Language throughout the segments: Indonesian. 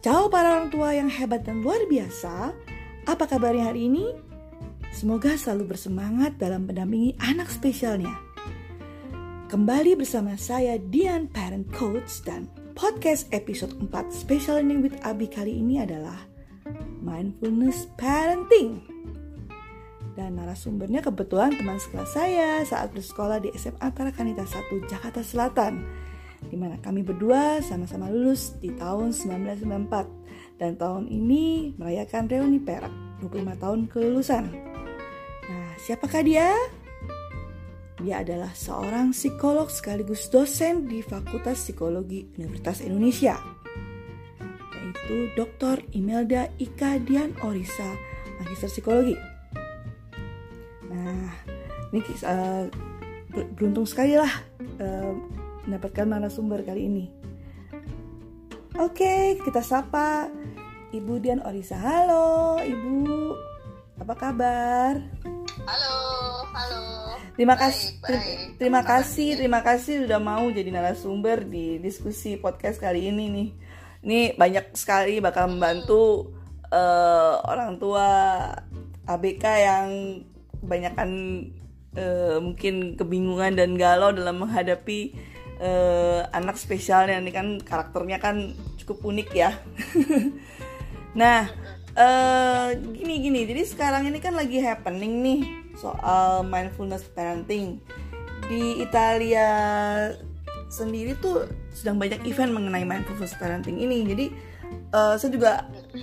Ciao para orang tua yang hebat dan luar biasa. Apa kabarnya hari ini? Semoga selalu bersemangat dalam mendampingi anak spesialnya. Kembali bersama saya Dian Parent Coach dan podcast episode 4 Special Learning with Abi kali ini adalah Mindfulness Parenting. Dan narasumbernya kebetulan teman sekelas saya saat bersekolah di SMA Tarakanita 1 Jakarta Selatan di mana kami berdua sama-sama lulus di tahun 1994 dan tahun ini merayakan reuni perak 25 tahun kelulusan. Nah, siapakah dia? Dia adalah seorang psikolog sekaligus dosen di Fakultas Psikologi Universitas Indonesia, yaitu Dr. Imelda Ika Dian Orisa, Magister Psikologi. Nah, ini uh, beruntung sekali lah uh, mendapatkan narasumber kali ini. Oke, kita sapa Ibu Dian Orisa. Halo, Ibu. Apa kabar? Halo, halo. Terima kasih, terima kasih, terima kasih sudah mau jadi narasumber di diskusi podcast kali ini nih. Ini banyak sekali bakal membantu uh, orang tua ABK yang kebanyakan uh, mungkin kebingungan dan galau dalam menghadapi uh, anak spesialnya ini kan karakternya kan cukup unik ya. nah, uh, gini gini. Jadi sekarang ini kan lagi happening nih soal mindfulness parenting di Italia sendiri tuh sedang banyak event mengenai mindfulness parenting ini. Jadi uh, saya juga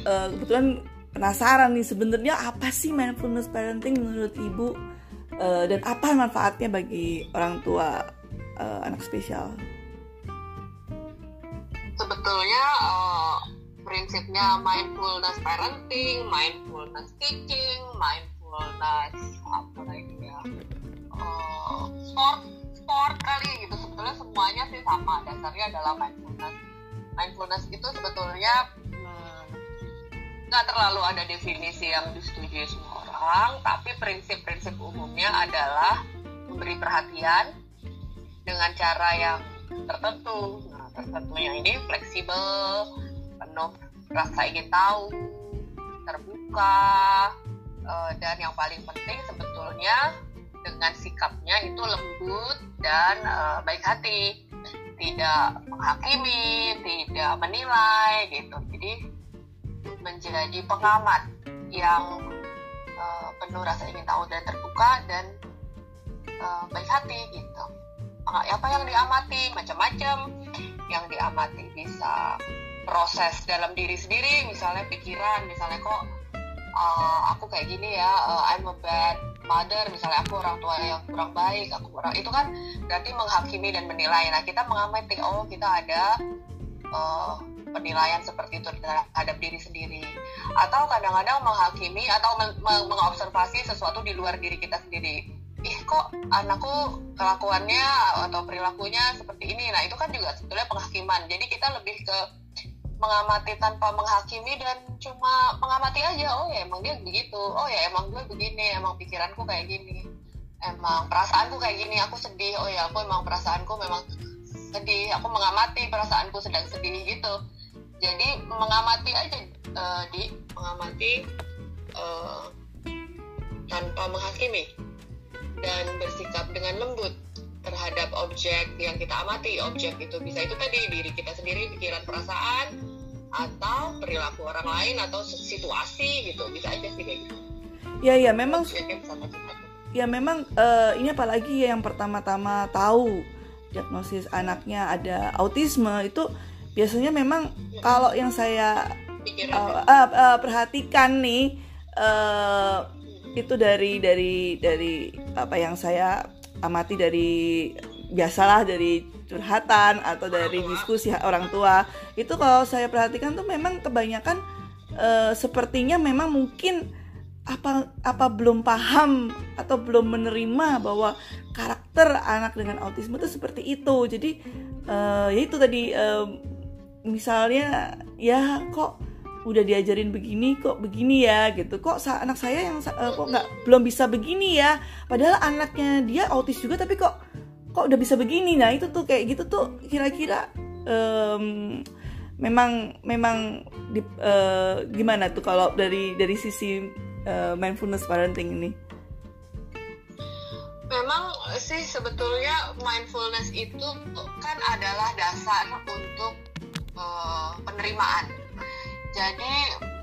uh, kebetulan penasaran nih sebenarnya apa sih mindfulness parenting menurut ibu uh, dan apa manfaatnya bagi orang tua uh, anak spesial? Sebetulnya uh, prinsipnya mindfulness parenting, mindfulness teaching, mindfulness apa lagi ya, uh, sport sport kali gitu sebetulnya semuanya sih sama dasarnya adalah mindfulness. Mindfulness itu sebetulnya hmm, nggak hmm, terlalu ada definisi yang disetujui semua orang, tapi prinsip-prinsip umumnya adalah memberi perhatian, dengan cara yang tertentu. Nah tertentunya ini fleksibel penuh rasa ingin tahu terbuka uh, dan yang paling penting sebetulnya dengan sikapnya itu lembut dan uh, baik hati. Tidak menghakimi tidak menilai gitu. Jadi menjadi pengamat yang uh, penuh rasa ingin tahu dan terbuka dan baik hati gitu apa yang diamati? Macam-macam. Yang diamati bisa proses dalam diri sendiri misalnya pikiran misalnya kok uh, aku kayak gini ya uh, I'm a bad mother misalnya aku orang tua yang kurang baik aku orang itu kan berarti menghakimi dan menilai. Nah kita mengamati oh kita ada uh, penilaian seperti itu terhadap diri sendiri. Atau kadang-kadang menghakimi atau mengobservasi sesuatu di luar diri kita sendiri ih kok anakku kelakuannya atau perilakunya seperti ini? Nah itu kan juga sebetulnya penghakiman. Jadi kita lebih ke mengamati tanpa menghakimi dan cuma mengamati aja oh ya emang dia begitu. Oh ya emang gue begini. Emang pikiranku kayak gini. Emang perasaanku kayak gini. Aku sedih. Oh ya aku emang perasaanku memang sedih. Aku mengamati perasaanku sedang sedih gitu. Jadi mengamati aja uh, di. Mengamati uh, tanpa menghakimi dan bersikap dengan lembut terhadap objek yang kita amati. Objek itu bisa itu tadi diri kita sendiri, pikiran, perasaan, atau perilaku orang lain atau situasi gitu. Bisa aja sih kayak gitu. Ya ya memang. Ya memang uh, ini apalagi ya yang pertama-tama tahu diagnosis anaknya ada autisme itu biasanya memang ya. kalau yang saya uh, uh, uh, perhatikan nih uh, itu dari dari dari apa yang saya amati dari biasalah dari curhatan atau dari diskusi orang tua. Itu kalau saya perhatikan tuh memang kebanyakan e, sepertinya memang mungkin apa apa belum paham atau belum menerima bahwa karakter anak dengan autisme itu seperti itu. Jadi e, ya itu tadi e, misalnya ya kok udah diajarin begini kok begini ya gitu. Kok anak saya yang uh, kok nggak belum bisa begini ya? Padahal anaknya dia autis juga tapi kok kok udah bisa begini? Nah itu tuh kayak gitu tuh kira-kira um, memang memang di, uh, gimana tuh kalau dari dari sisi uh, mindfulness parenting ini? Memang sih sebetulnya mindfulness itu kan adalah dasar untuk uh, penerimaan jadi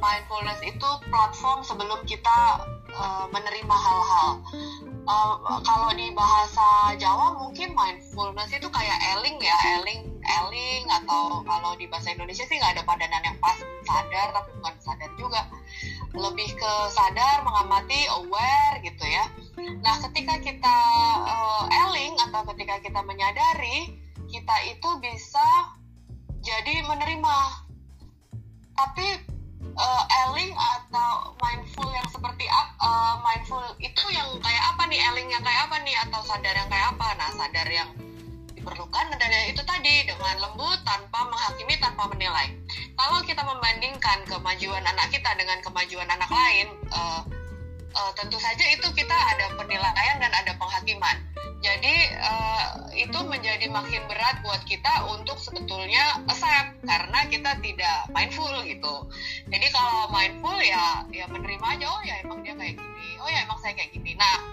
mindfulness itu platform sebelum kita uh, menerima hal-hal. Uh, kalau di bahasa Jawa mungkin mindfulness itu kayak eling ya, eling, eling atau kalau di bahasa Indonesia sih nggak ada padanan yang pas sadar tapi bukan sadar juga, lebih ke sadar, mengamati, aware gitu ya. Nah ketika kita uh, eling atau ketika kita menyadari, kita itu bisa jadi menerima. Tapi uh, Eling atau mindful yang seperti uh, mindful itu yang kayak apa nih? Eling yang kayak apa nih? Atau sadar yang kayak apa? Nah sadar yang diperlukan adalah itu tadi dengan lembut tanpa menghakimi tanpa menilai. Kalau kita membandingkan kemajuan anak kita dengan kemajuan anak lain uh, uh, tentu saja itu kita ada penilaian dan ada penghakiman jadi uh, itu menjadi makin berat buat kita untuk sebetulnya accept karena kita tidak mindful gitu. Jadi kalau mindful ya ya menerima aja oh ya emang dia kayak gini. Oh ya emang saya kayak gini. Nah,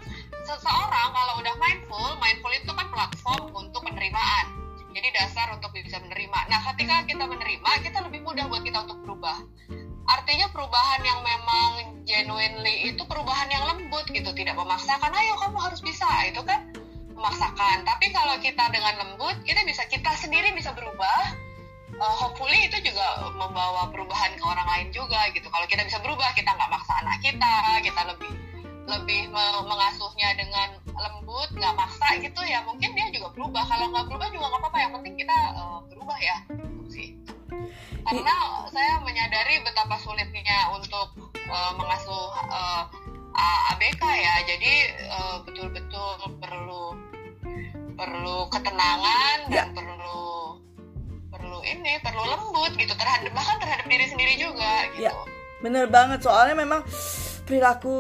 seseorang kalau udah mindful, mindful itu kan platform untuk penerimaan. Jadi dasar untuk bisa menerima. Nah, ketika kita menerima, kita lebih mudah buat kita untuk berubah. Artinya perubahan yang memang genuinely itu perubahan yang lembut gitu, tidak memaksakan, ayo kamu harus bisa. Itu kan memaksakan. Tapi kalau kita dengan lembut kita bisa kita sendiri bisa berubah. Uh, hopefully itu juga membawa perubahan ke orang lain juga gitu. Kalau kita bisa berubah kita nggak maksa anak kita kita lebih lebih mengasuhnya dengan lembut nggak maksa gitu ya mungkin dia juga berubah. Kalau nggak berubah juga nggak apa-apa yang penting kita uh, berubah ya. Gitu sih karena saya menyadari betapa sulitnya untuk uh, mengasuh uh, ABK ya. Jadi betul-betul uh, perlu perlu ketenangan dan ya. perlu perlu ini perlu lembut gitu. Terhadap bahkan terhadap diri sendiri juga gitu. Ya, bener banget. Soalnya memang perilaku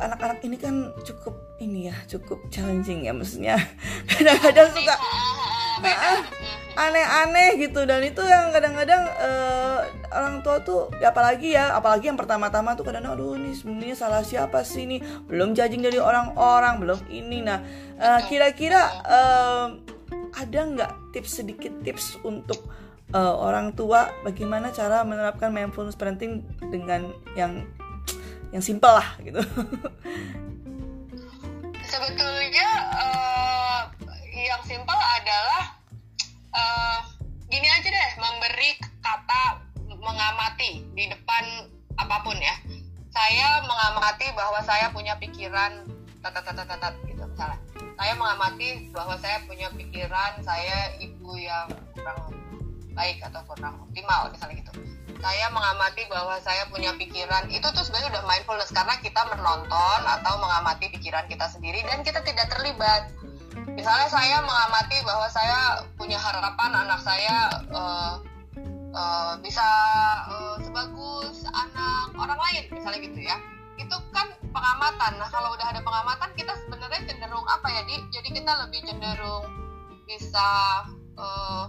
anak-anak ini kan cukup ini ya cukup challenging ya maksudnya. Kadang-kadang suka aneh-aneh gitu. Dan itu yang kadang-kadang uh, orang tua tuh ya apalagi ya apalagi yang pertama-tama tuh kadang-kadang aduh ini sebenarnya salah siapa sih ini? Belum judging dari orang-orang belum ini. Nah uh, kira-kira uh, ada nggak tips sedikit tips untuk uh, orang tua bagaimana cara menerapkan mindfulness parenting dengan yang yang simpel lah gitu? Sebetulnya uh, yang simpel adalah uh, gini aja deh memberi kata mengamati di depan apa pun ya. Saya mengamati bahwa saya punya pikiran tatat gitu misalnya. Saya mengamati bahwa saya punya pikiran saya ibu yang kurang baik atau kurang optimal misalnya gitu. Saya mengamati bahwa saya punya pikiran itu tuh sebenarnya udah mindfulness karena kita menonton atau mengamati pikiran kita sendiri dan kita tidak terlibat misalnya saya mengamati bahwa saya punya harapan anak saya uh, uh, bisa uh, sebagus anak orang lain misalnya gitu ya. Itu kan pengamatan. Nah kalau udah ada pengamatan kita sebenarnya cenderung apa ya di? Jadi kita lebih cenderung bisa uh,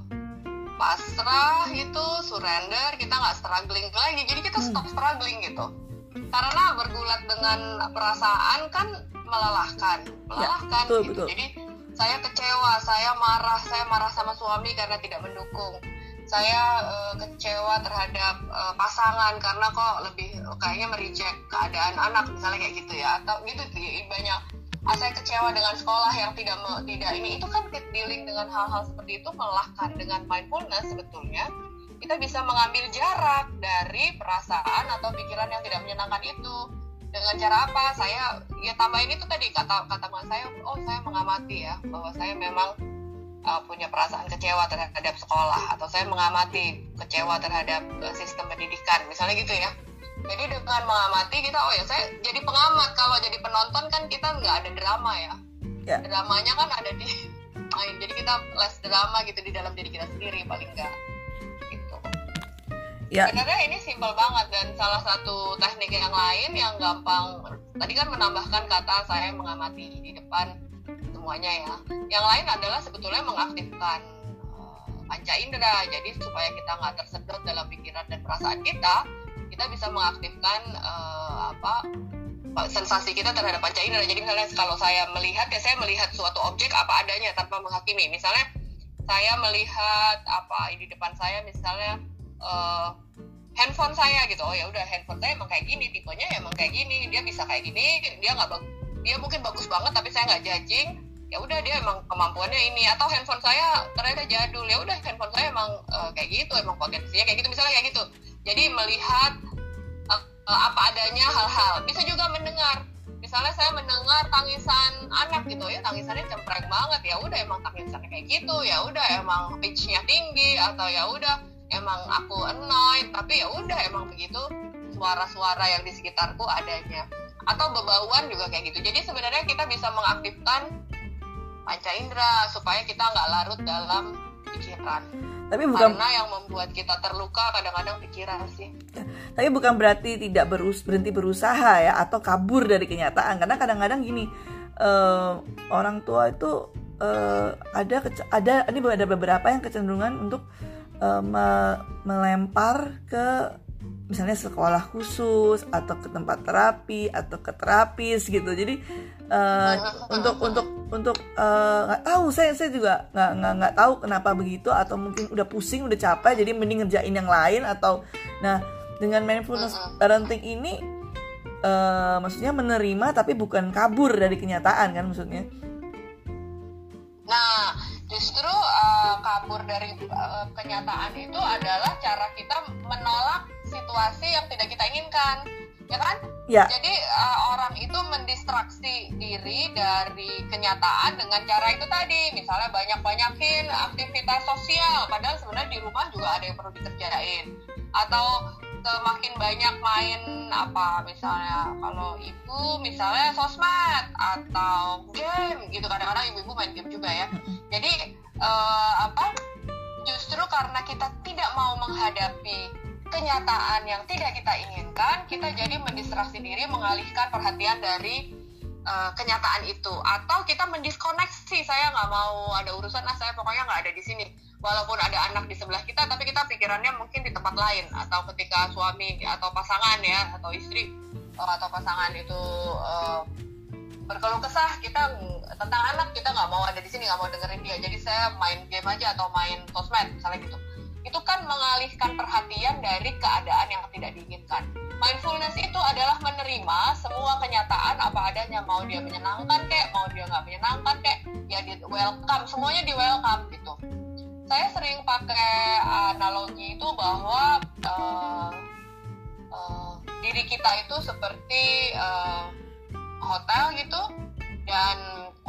pasrah itu surrender kita nggak struggling lagi. Jadi kita hmm. stop struggling gitu. Karena bergulat dengan perasaan kan melelahkan melelahkan ya, betul, gitu. betul. jadi saya kecewa saya marah saya marah sama suami karena tidak mendukung. Saya uh, kecewa terhadap uh, pasangan karena kok lebih kayaknya mereject keadaan anak misalnya kayak gitu ya atau gitu sih banyak. Ah, saya kecewa dengan sekolah yang tidak tidak ini itu kan dealing dengan hal-hal seperti itu melelahkan dengan mindfulness sebetulnya. Kita bisa mengambil jarak dari perasaan atau pikiran yang tidak menyenangkan itu dengan cara apa? Saya ya tambahin itu tadi kata kata mas saya oh saya mengamati ya bahwa saya memang uh, punya perasaan kecewa terhadap sekolah atau saya mengamati kecewa terhadap uh, sistem pendidikan misalnya gitu ya. Jadi dengan mengamati kita oh ya saya jadi pengamat kalau jadi penonton kan kita nggak ada drama ya. Yeah. dramanya kan ada di jadi kita les drama gitu di dalam diri kita sendiri paling enggak ya. sebenarnya ini simpel banget dan salah satu teknik yang lain yang gampang tadi kan menambahkan kata saya mengamati di depan semuanya ya. Yang lain adalah sebetulnya mengaktifkan uh, panca indera. Jadi supaya kita nggak tersedot dalam pikiran dan perasaan kita kita bisa mengaktifkan uh, apa sensasi kita terhadap panca indera. Jadi misalnya kalau saya melihat ya saya melihat suatu objek apa adanya tanpa menghakimi. Misalnya saya melihat apa di depan saya misalnya uh, handphone saya gitu. Oh ya udah handphone saya emang kayak gini tipenya emang kayak gini dia bisa kayak gini dia nggak dia mungkin bagus banget tapi saya nggak judging. Ya udah dia emang kemampuannya ini. Atau handphone saya ternyata jadul. Ya udah handphone saya emang uh, kayak gitu emang potensinya kayak gitu misalnya kayak gitu. Jadi melihat uh, uh, apa adanya hal-hal. Bisa juga mendengar. Misalnya saya mendengar tangisan anak gitu ya tangisannya cempreng banget. Ya udah emang tangisannya kayak gitu. Ya udah emang pitchnya tinggi atau ya udah emang aku annoyed tapi ya udah emang begitu. Suara-suara yang di sekitarku adanya. Atau bebauan juga kayak gitu. Jadi sebenarnya kita bisa mengaktifkan panca indera supaya kita nggak larut dalam pikiran. Tapi bukan karena yang membuat kita terluka kadang-kadang pikiran sih. Tapi bukan berarti tidak berus berhenti berusaha ya atau kabur dari kenyataan. Karena kadang-kadang gini uh, orang tua itu uh, ada ada ini ada beberapa yang kecenderungan untuk uh, me melempar ke misalnya sekolah khusus atau ke tempat terapi atau ke terapis gitu. Jadi uh, untuk untuk untuk eh, nggak uh, tahu. Saya saya juga nggak nggak nggak tahu kenapa begitu atau mungkin udah pusing udah capek jadi mending ngerjain yang lain atau nah dengan mindfulness parenting ini uh, maksudnya menerima tapi bukan kabur dari kenyataan kan maksudnya? Nah justru uh, kabur dari uh, kenyataan itu adalah cara kita menolak situasi yang tidak kita inginkan. Ya kan? Ya. jadi uh, orang itu mendistraksi diri dari kenyataan dengan cara itu tadi. Misalnya banyak-banyakin aktivitas sosial padahal sebenarnya di rumah juga ada yang perlu dikerjain. Atau semakin banyak main apa misalnya kalau ibu misalnya sosmed atau game gitu kadang-kadang ibu-ibu main game juga ya jadi uh, apa justru karena kita tidak mau menghadapi kenyataan yang tidak kita inginkan, kita jadi mendistraksi diri, mengalihkan perhatian dari uh, kenyataan itu, atau kita mendiskoneksi. Saya nggak mau ada urusan, nah saya pokoknya nggak ada di sini. Walaupun ada anak di sebelah kita, tapi kita pikirannya mungkin di tempat lain, atau ketika suami atau pasangan ya, atau istri uh, atau pasangan itu uh, berkeluh kesah kita tentang anak kita nggak mau ada di sini nggak mau dengerin dia. Jadi saya main game aja atau main sosmed misalnya gitu. Itu kan mengalihkan perhatian dari keadaan yang tidak diinginkan. Mindfulness itu adalah menerima semua kenyataan apa adanya, mau dia menyenangkan kek, mau dia nggak menyenangkan kek, ya di welcome, semuanya di welcome gitu. Saya sering pakai analogi itu bahwa uh, uh, diri kita itu seperti uh, hotel gitu dan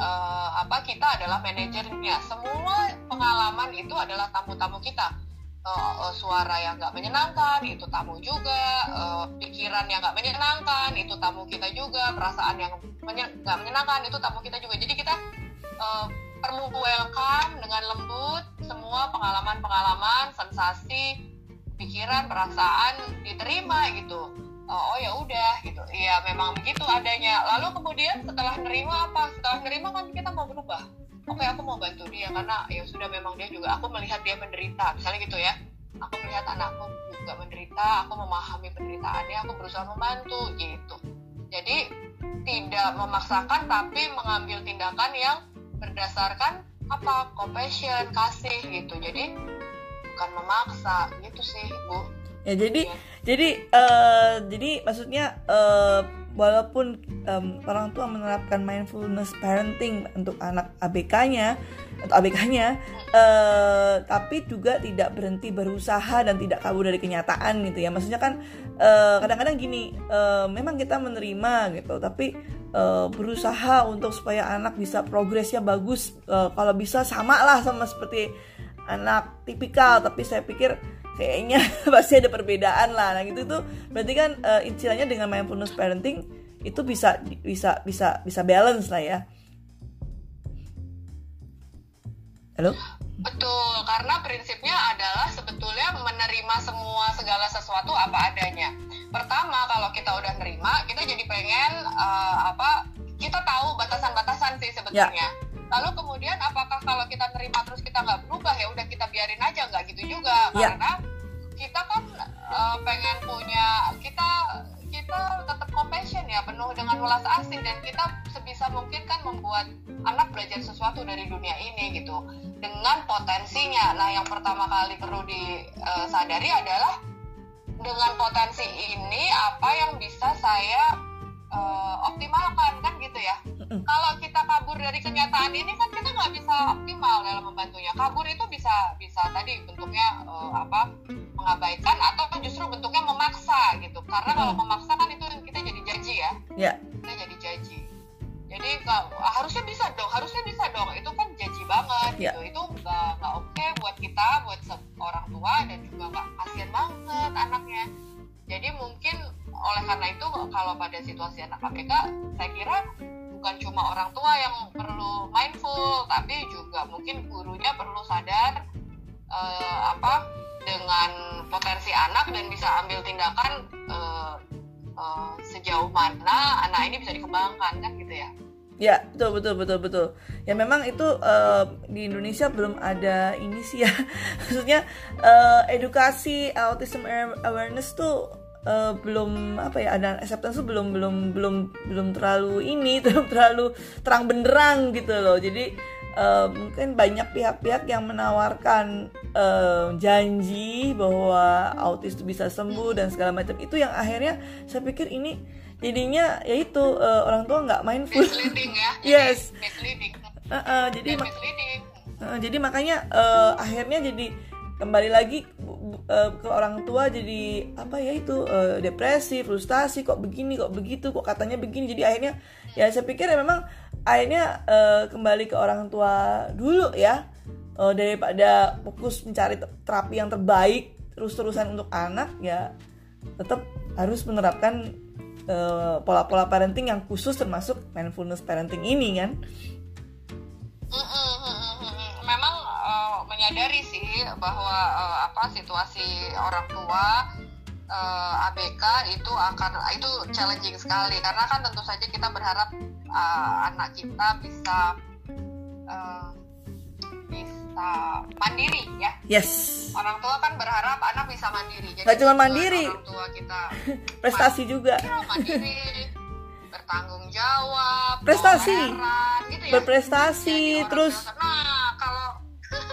uh, apa kita adalah manajernya. Semua pengalaman itu adalah tamu-tamu kita. Uh, suara yang nggak menyenangkan itu tamu juga. Uh, pikiran yang nggak menyenangkan itu tamu kita juga. Perasaan yang nggak menyenangkan itu tamu kita juga. Jadi kita uh, perlu welcome dengan lembut semua pengalaman-pengalaman sensasi pikiran perasaan diterima gitu. Oh, oh ya udah gitu. Iya memang begitu adanya. Lalu kemudian setelah nerima apa? Setelah nerima kan kita mau berubah. Oke aku mau bantu dia karena ya sudah memang dia juga aku melihat dia menderita. Misalnya gitu ya. Aku melihat anakku juga menderita aku memahami penderitaannya aku berusaha membantu gitu. Jadi tidak memaksakan tapi mengambil tindakan yang berdasarkan apa compassion kasih gitu jadi bukan memaksa gitu sih bu ya jadi ya. jadi uh, jadi maksudnya uh, walaupun um, orang tua menerapkan mindfulness parenting untuk anak ABK-nya atau ABK-nya, uh, tapi juga tidak berhenti berusaha dan tidak kabur dari kenyataan gitu ya. Maksudnya kan kadang kadang-kadang gini, uh, memang kita menerima gitu, tapi uh, berusaha untuk supaya anak bisa progresnya bagus. Uh, kalau bisa sama lah sama seperti anak tipikal, tapi saya pikir kayaknya pasti ada perbedaan lah. Nah gitu tuh. Berarti kan uh, istilahnya dengan mindfulness parenting itu bisa bisa bisa bisa balance lah ya. Halo? Betul karena prinsipnya adalah sebetulnya menerima semua segala sesuatu apa adanya pertama kalau kita udah nerima kita jadi pengen uh, apa kita tahu batasan-batasan sih sebetulnya ya. lalu kemudian apakah kalau kita nerima terus kita nggak berubah ya udah kita biarin aja nggak gitu juga. Ya. karena kita kan uh, pengen punya kita kita tetap compassion ya penuh dengan welas asih dan kita sebisa mungkin kan membuat anak belajar sesuatu dari dunia ini gitu. Dengan potensinya. Nah yang pertama kali perlu disadari adalah dengan potensi ini apa yang bisa saya uh, optimalkan kan gitu ya? Kalau kita kabur dari kenyataan ini kan kita nggak bisa optimal dalam membantunya. Kabur itu bisa bisa tadi bentuknya uh, apa mengabaikan atau justru bentuknya memaksa gitu. Karena kalau memaksa kan itu kita jadi janji ya. Ya. kita jadi janji. Jadi ah, harusnya bisa dong harusnya bisa dong. Itu kan janji banget Ya. gitu. Itu nggak oke buat kita buat orang tua dan juga nggak kasihan banget anaknya. Jadi mungkin oleh karena itu kalau pada situasi anak KPK saya kira bukan cuma orang tua yang perlu mindful tapi juga mungkin gurunya perlu sadar eh, apa dengan potensi anak dan bisa ambil tindakan eh, eh, sejauh mana anak ini bisa dikembangkan kan gitu ya Ya, betul betul betul betul. Ya memang itu eh, di Indonesia belum ada ini sih ya. Maksudnya eh, edukasi autism awareness tuh eh, belum apa ya ada acceptance tuh belum belum belum belum terlalu ini belum terlalu terang benderang gitu loh. Jadi eh, mungkin banyak pihak-pihak yang menawarkan eh, janji bahwa autis itu bisa sembuh dan segala macam. Itu yang akhirnya saya pikir ini jadinya yaitu eh, orang tua nggak mindful ya? Yes. Uh, uh, jadi misleading uh, jadi makanya uh, akhirnya jadi kembali lagi uh, ke orang tua jadi apa ya itu uh, depresi frustasi kok begini kok begitu kok katanya begini. Jadi akhirnya ya saya pikir ya memang akhirnya uh, kembali ke orang tua dulu ya. Uh, daripada fokus mencari te- terapi yang terbaik terus-terusan untuk anak ya tetap harus menerapkan uh, pola-pola parenting yang khusus termasuk mindfulness parenting ini kan? Memang eh, menyadari sih bahwa eh, apa situasi orang tua eh, ABK itu akan itu challenging sekali. Karena kan tentu saja kita berharap eh, anak kita bisa eh, bisa mandiri ya. Yes. Orang tua kan berharap anak bisa mandiri. Jadi Nggak cuma mandiri. orang tua kita prestasi juga. Ya, mandiri. Bertanggung jawab Prestasi. toleran, gitu ya. Berprestasi Jadi terus nah kalau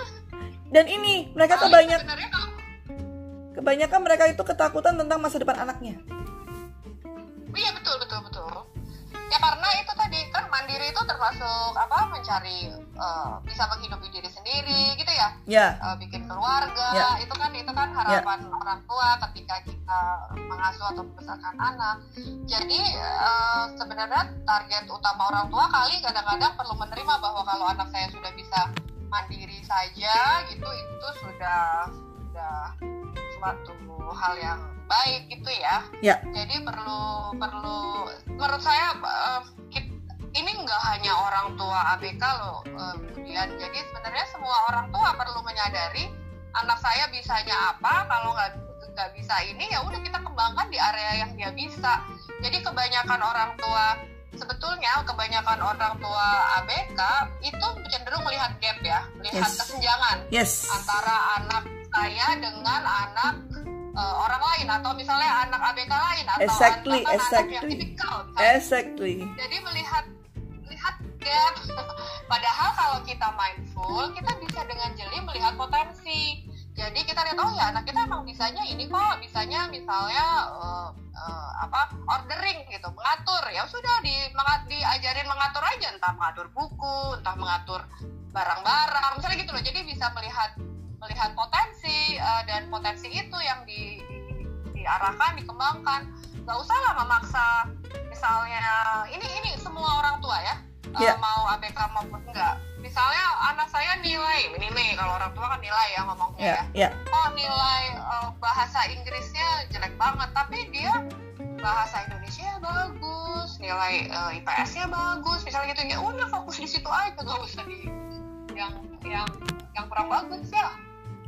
dan ini mereka tuh banyak kalau kebanyakan mereka itu ketakutan tentang masa depan anaknya. Iya betul betul betul. Ya karena itu mandiri itu termasuk apa mencari eh, bisa menghidupi diri sendiri gitu ya? Ya. Eh, bikin keluarga Ya. itu kan itu kan harapan orang tua ketika kita mengasuh atau membesarkan anak. Jadi eh, sebenarnya target utama orang tua kali kadang-kadang perlu menerima bahwa kalau anak saya sudah bisa mandiri saja gitu itu sudah sudah suatu hal yang baik gitu ya? Ya. Jadi perlu perlu menurut saya eh, kit- ini nggak hanya orang tua ABK loh eh, kemudian jadi sebenarnya semua orang tua perlu menyadari anak saya bisanya apa kalau nggak nggak bisa ini ya udah kita kembangkan di area yang dia bisa. Jadi kebanyakan orang tua sebetulnya kebanyakan orang tua ABK itu cenderung melihat gap ya melihat Yes. kesenjangan yes. antara anak saya dengan anak eh, orang lain atau misalnya anak ABK lain atau Exactly, bahkan anak yang exactly. tipikal. Exactly. Jadi melihat melihat gap padahal kalau kita mindful kita bisa dengan jeli melihat potensi. Jadi kita lihat oh ya anak kita emang bisanya ini kok bisanya misalnya eh, eh, apa ordering gitu mengatur. Ya sudah di diajarin mengatur aja. Entah mengatur buku entah mengatur barang-barang. Misalnya gitu loh. Jadi bisa melihat melihat potensi eh, dan potensi itu yang di, di- diarahkan dikembangkan. Nggak usah lah memaksa misalnya ini ini semua orang tua ya eh, Iya. mau ABK maupun enggak. Misalnya anak saya nilai ini nih kalau orang tua kan nilai ya ngomongnya ya ya. ya. Oh nilai eh, bahasa Inggrisnya jelek banget tapi dia bahasa Indonesia bagus nilai eh, IPS-nya bagus misalnya gitu. Ya udah fokus di situ aja nggak usah di yang yang yang kurang bagus ya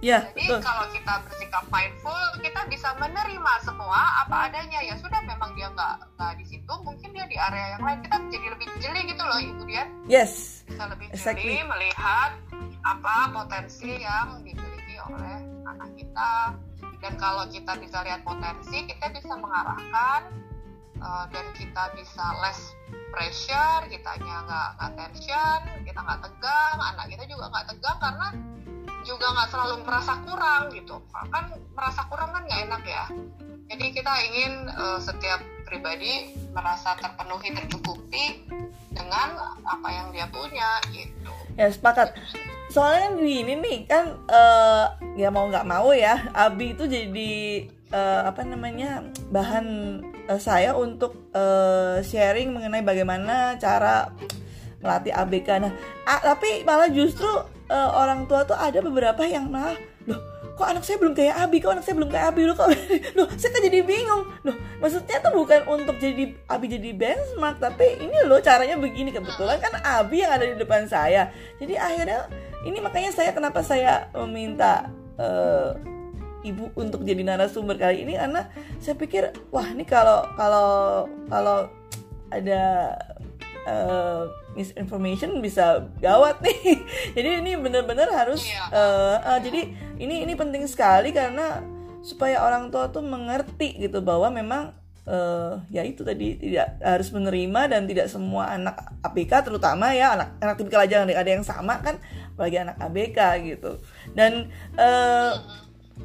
Ya, Jadi betul. kalau kita bersikap mindful, kita bisa menerima semua apa adanya. Ya sudah, memang dia nggak nggak di situ, mungkin dia di area yang lain. Kita jadi lebih jeli gitu loh, ibu dia. Yes. Bisa lebih exactly. jeli melihat apa potensi yang dimiliki oleh anak kita. Dan kalau kita bisa lihat potensi, kita bisa mengarahkan uh, dan kita bisa less pressure, kitanya nggak nggak tension, kita nggak tegang, anak kita juga nggak tegang karena juga nggak selalu merasa kurang gitu. Kan merasa kurang kan nggak enak ya. Jadi kita ingin uh, setiap pribadi merasa terpenuhi tercukupi dengan apa yang dia punya gitu. Ya sepakat. Soalnya gini nih kan uh, ya mau nggak mau ya Abi itu jadi uh, apa namanya bahan uh, saya untuk uh, sharing mengenai bagaimana cara melatih ABK nah ah, tapi malah justru uh, orang tua tuh ada beberapa yang malah loh kok anak saya belum kayak Abi? Kok anak saya belum kayak Abi? Loh kok loh saya kan jadi bingung. Loh maksudnya tuh bukan untuk jadi Abi jadi benchmark tapi ini loh caranya begini. Kebetulan kan Abi yang ada di depan saya. Jadi akhirnya ini makanya saya kenapa saya meminta uh, ibu untuk jadi narasumber kali ini karena saya pikir wah ini kalau kalau kalau ada uh, misinformation bisa gawat nih. jadi ini benar-benar harus iya. uh, uh, jadi ini ini penting sekali karena supaya orang tua tuh mengerti gitu bahwa memang uh, ya itu tadi tidak harus menerima dan tidak semua anak ABK terutama ya anak anak tipikal aja ada yang sama kan apalagi anak ABK gitu dan uh,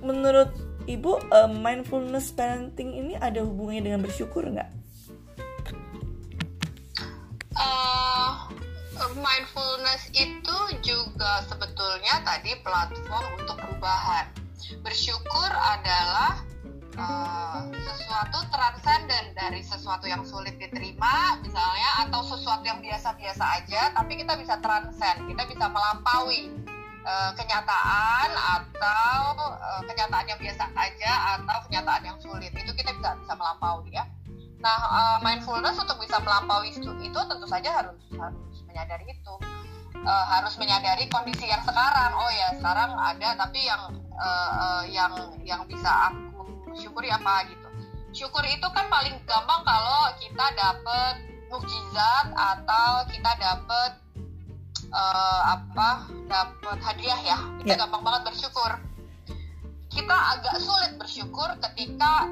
menurut ibu uh, mindfulness parenting ini ada hubungannya dengan bersyukur nggak? uh, mindfulness itu juga sebetulnya tadi platform untuk perubahan. Bersyukur adalah uh, sesuatu transenden dari sesuatu yang sulit diterima, misalnya, atau sesuatu yang biasa-biasa aja, tapi kita bisa transcend, kita bisa melampaui uh, kenyataan atau uh, kenyataan yang biasa aja atau kenyataan yang sulit. Itu kita bisa bisa melampaui ya. Nah, uh, mindfulness untuk bisa melampaui itu, itu tentu saja harus harus menyadari itu. Uh, harus menyadari kondisi yang sekarang. Oh ya, sekarang ada tapi yang uh, uh, yang yang bisa aku syukuri apa gitu. Syukur itu kan paling gampang kalau kita dapet mukjizat atau kita dapet uh, apa dapet hadiah ya. Kita yeah. gampang banget bersyukur kita agak sulit bersyukur ketika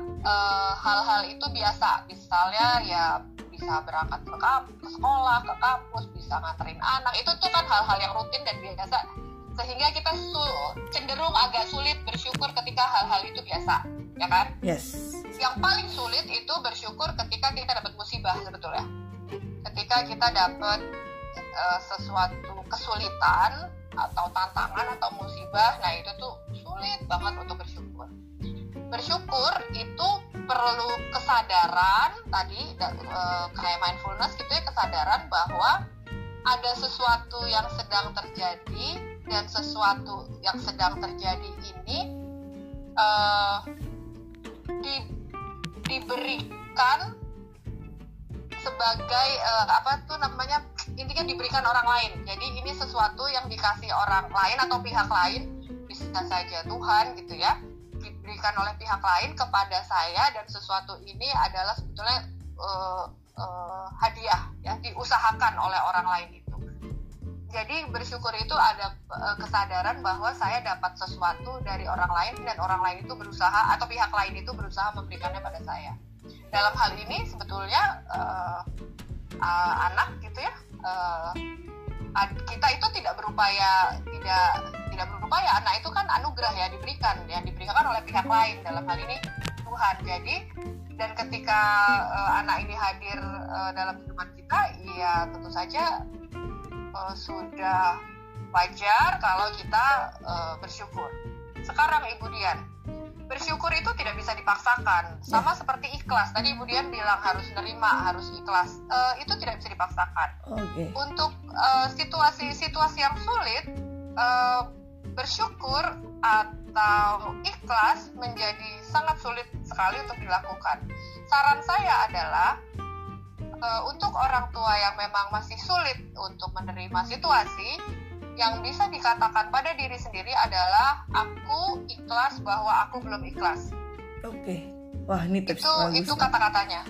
hal-hal uh, itu biasa misalnya ya bisa berangkat ke, ke sekolah ke kampus bisa nganterin anak. Itu tuh kan hal-hal yang rutin dan biasa. Sehingga kita su- cenderung agak sulit bersyukur ketika hal-hal itu biasa ya kan? Yes. Yang paling sulit itu bersyukur ketika kita dapat musibah sebetulnya. Ketika kita dapat uh, sesuatu kesulitan atau tantangan atau musibah nah itu tuh sulit banget untuk bersyukur. Bersyukur itu perlu kesadaran tadi e, kayak mindfulness gitu ya kesadaran bahwa ada sesuatu yang sedang terjadi dan sesuatu yang sedang terjadi ini uh, di, diberikan sebagai uh, apa tuh namanya intinya diberikan orang lain. Jadi ini sesuatu yang dikasih orang lain atau pihak lain bisa saja Tuhan gitu ya diberikan oleh pihak lain kepada saya dan sesuatu ini adalah sebetulnya uh, uh, hadiah ya diusahakan oleh orang lain itu. Jadi bersyukur itu ada uh, kesadaran bahwa saya dapat sesuatu dari orang lain dan orang lain itu berusaha atau pihak lain itu berusaha memberikannya pada saya. Dalam hal ini sebetulnya uh, uh, anak gitu ya uh, kita itu tidak berupaya tidak tidak berupaya anak itu kan anugerah ya diberikan yang diberikan kan oleh pihak lain. Dalam hal ini Tuhan. Jadi dan ketika uh, anak ini hadir uh, dalam kehidupan kita ya tentu saja uh, sudah wajar kalau kita uh, bersyukur. Sekarang Ibu Dian bersyukur itu tidak bisa dipaksakan. Sama ya. seperti ikhlas. Tadi Ibu Dian bilang harus nerima harus ikhlas. Uh, itu tidak bisa dipaksakan. Okay. untuk situasi-situasi uh, yang sulit uh, bersyukur atau ikhlas menjadi sangat sulit sekali untuk dilakukan saran saya adalah uh, untuk orang tua yang memang masih sulit untuk menerima situasi yang bisa dikatakan pada diri sendiri adalah aku ikhlas bahwa aku belum ikhlas. Oke. Okay. Wah, ini tips itu bagus. itu kata-katanya.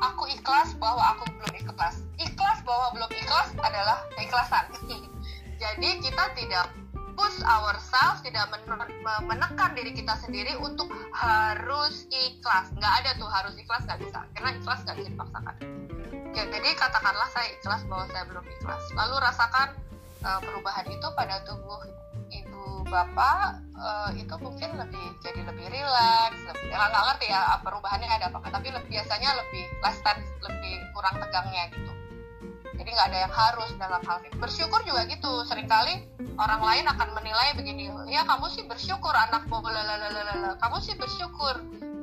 Aku ikhlas bahwa aku belum ikhlas. Ikhlas bahwa belum ikhlas adalah keikhlasan. Jadi kita tidak push ourselves, tidak menekan diri kita sendiri untuk harus ikhlas. Nggak ada tuh harus ikhlas nggak bisa, karena ikhlas nggak bisa dipaksakan. Ya, jadi katakanlah saya ikhlas bahwa saya belum ikhlas. Lalu rasakan uh, perubahan itu pada tubuh ibu bapak uh, itu mungkin lebih jadi lebih rileks lebih ya nggak ngerti ya perubahannya ada apa tapi lebih, biasanya lebih less tense lebih kurang tegangnya gitu jadi nggak ada yang harus dalam hal ini. Bersyukur juga gitu. Seringkali orang lain akan menilai begini ya kamu sih bersyukur anak lalalala kamu sih bersyukur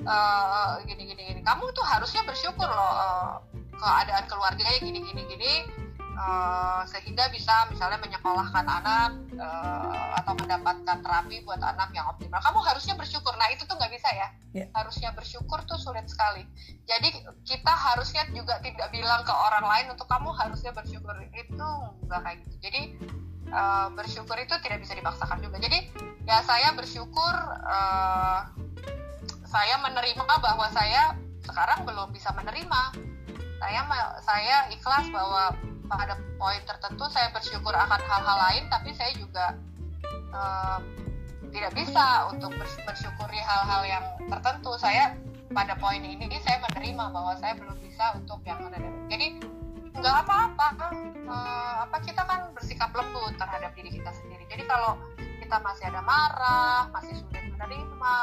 uh, gini gini gini. Kamu tuh harusnya bersyukur loh uh, keadaan keluarganya gini gini gini uh, sehingga bisa misalnya menyekolahkan anak uh, atau mendapatkan terapi buat anak yang optimal. Kamu harusnya bersyukur. Nah itu tuh nggak bisa ya. Yeah. Harusnya bersyukur tuh sulit sekali. Jadi kita harusnya juga tidak bilang ke orang lain untuk kamu harusnya bersyukur itu nggak kayak gitu. Jadi uh, bersyukur itu tidak bisa dipaksakan juga. Jadi ya saya bersyukur uh, saya menerima bahwa saya sekarang belum bisa menerima. Saya saya ikhlas bahwa pada poin tertentu saya bersyukur akan hal-hal lain tapi saya juga uh, tidak bisa untuk bersyukuri hal-hal yang tertentu. Saya pada poin ini saya menerima bahwa saya belum bisa untuk yang mana jadi nggak apa-apa uh, apa kita kan bersikap lembut terhadap diri kita sendiri. Jadi kalau kita masih ada marah masih sulit menerima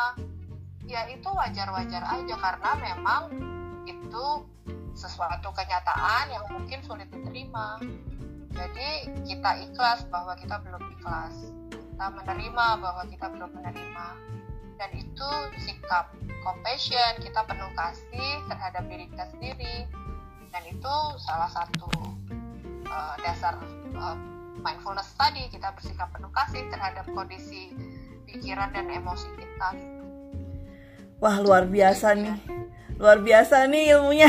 ya itu wajar-wajar aja karena memang itu sesuatu kenyataan yang mungkin sulit diterima. Jadi kita ikhlas bahwa kita belum ikhlas. Kita menerima bahwa kita belum menerima. Dan itu sikap compassion, kita penuh kasih terhadap diri kita sendiri. Dan itu salah satu uh, dasar uh, mindfulness tadi, kita bersikap penuh kasih terhadap kondisi pikiran dan emosi kita. Wah luar biasa nih luar biasa nih ilmunya.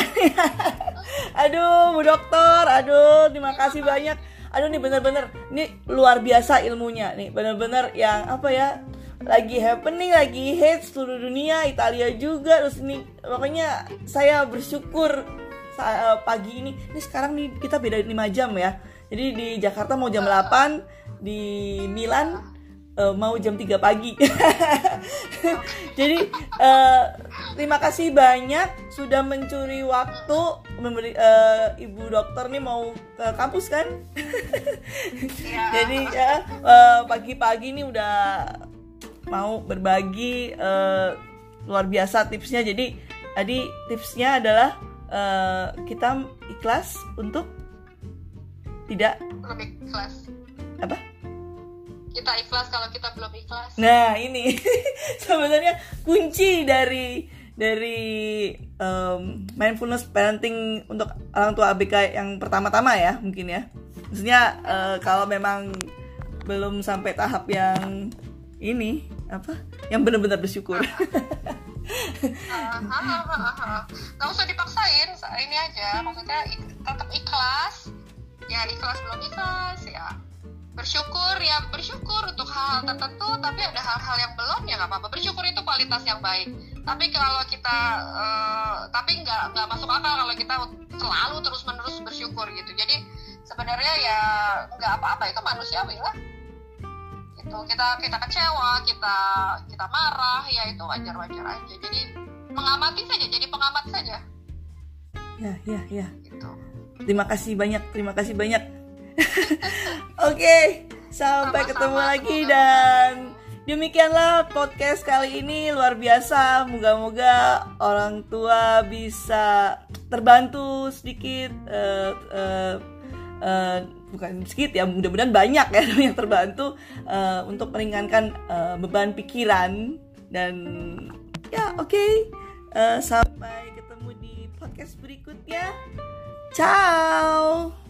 Aduh bu dokter. Aduh terima kasih banyak. Aduh nih bener-bener ini luar biasa ilmunya. Nih bener-bener yang apa ya lagi happening lagi hits seluruh dunia Italia juga. Terus ini pokoknya saya bersyukur eh, pagi ini. Ini sekarang nih kita beda 5 jam ya. Jadi di Jakarta mau jam 8 di Milan uh, mau jam 3 pagi. Jadi uh, terima kasih banyak sudah mencuri waktu memberi uh, ibu dokter nih mau ke kampus kan? ya. Jadi ya pagi-pagi nih udah mau berbagi uh, luar biasa tipsnya. Jadi tadi tipsnya adalah uh, kita ikhlas untuk tidak ikhlas apa? Kita ikhlas kalau kita belum ikhlas. Nah ini. Sebenarnya kunci dari dari um, mindfulness parenting untuk orang tua ABK yang pertama-tama ya mungkin ya. Maksudnya uh, kalau memang belum sampai tahap yang ini apa? Yang benar-benar bersyukur. Nggak usah dipaksain ini aja. Maksudnya tetap ikhlas. Ya ikhlas belum ikhlas ya bersyukur ya bersyukur untuk hal-hal tertentu tapi ada hal-hal yang belum ya nggak apa-apa. Bersyukur itu kualitas yang baik. Tapi kalau kita uh, tapi nggak nggak masuk akal kalau kita selalu terus menerus bersyukur gitu. Jadi sebenarnya ya nggak apa-apa. Itu manusiawi lah. Itu kita kita kecewa kita kita marah ya itu wajar-wajar aja. Jadi mengamati saja jadi pengamat saja. Ya ya ya. Gitu. terima kasih banyak terima kasih banyak Oke, okay, sampai ketemu lagi dan demikianlah podcast kali ini luar biasa. Moga-moga orang tua bisa terbantu sedikit. Uh, uh, uh, bukan sedikit ya, mudah-mudahan banyak ya yang terbantu uh, untuk meringankan uh, beban pikiran dan ya oke. Okay. Uh, sampai ketemu di podcast berikutnya. Ciao.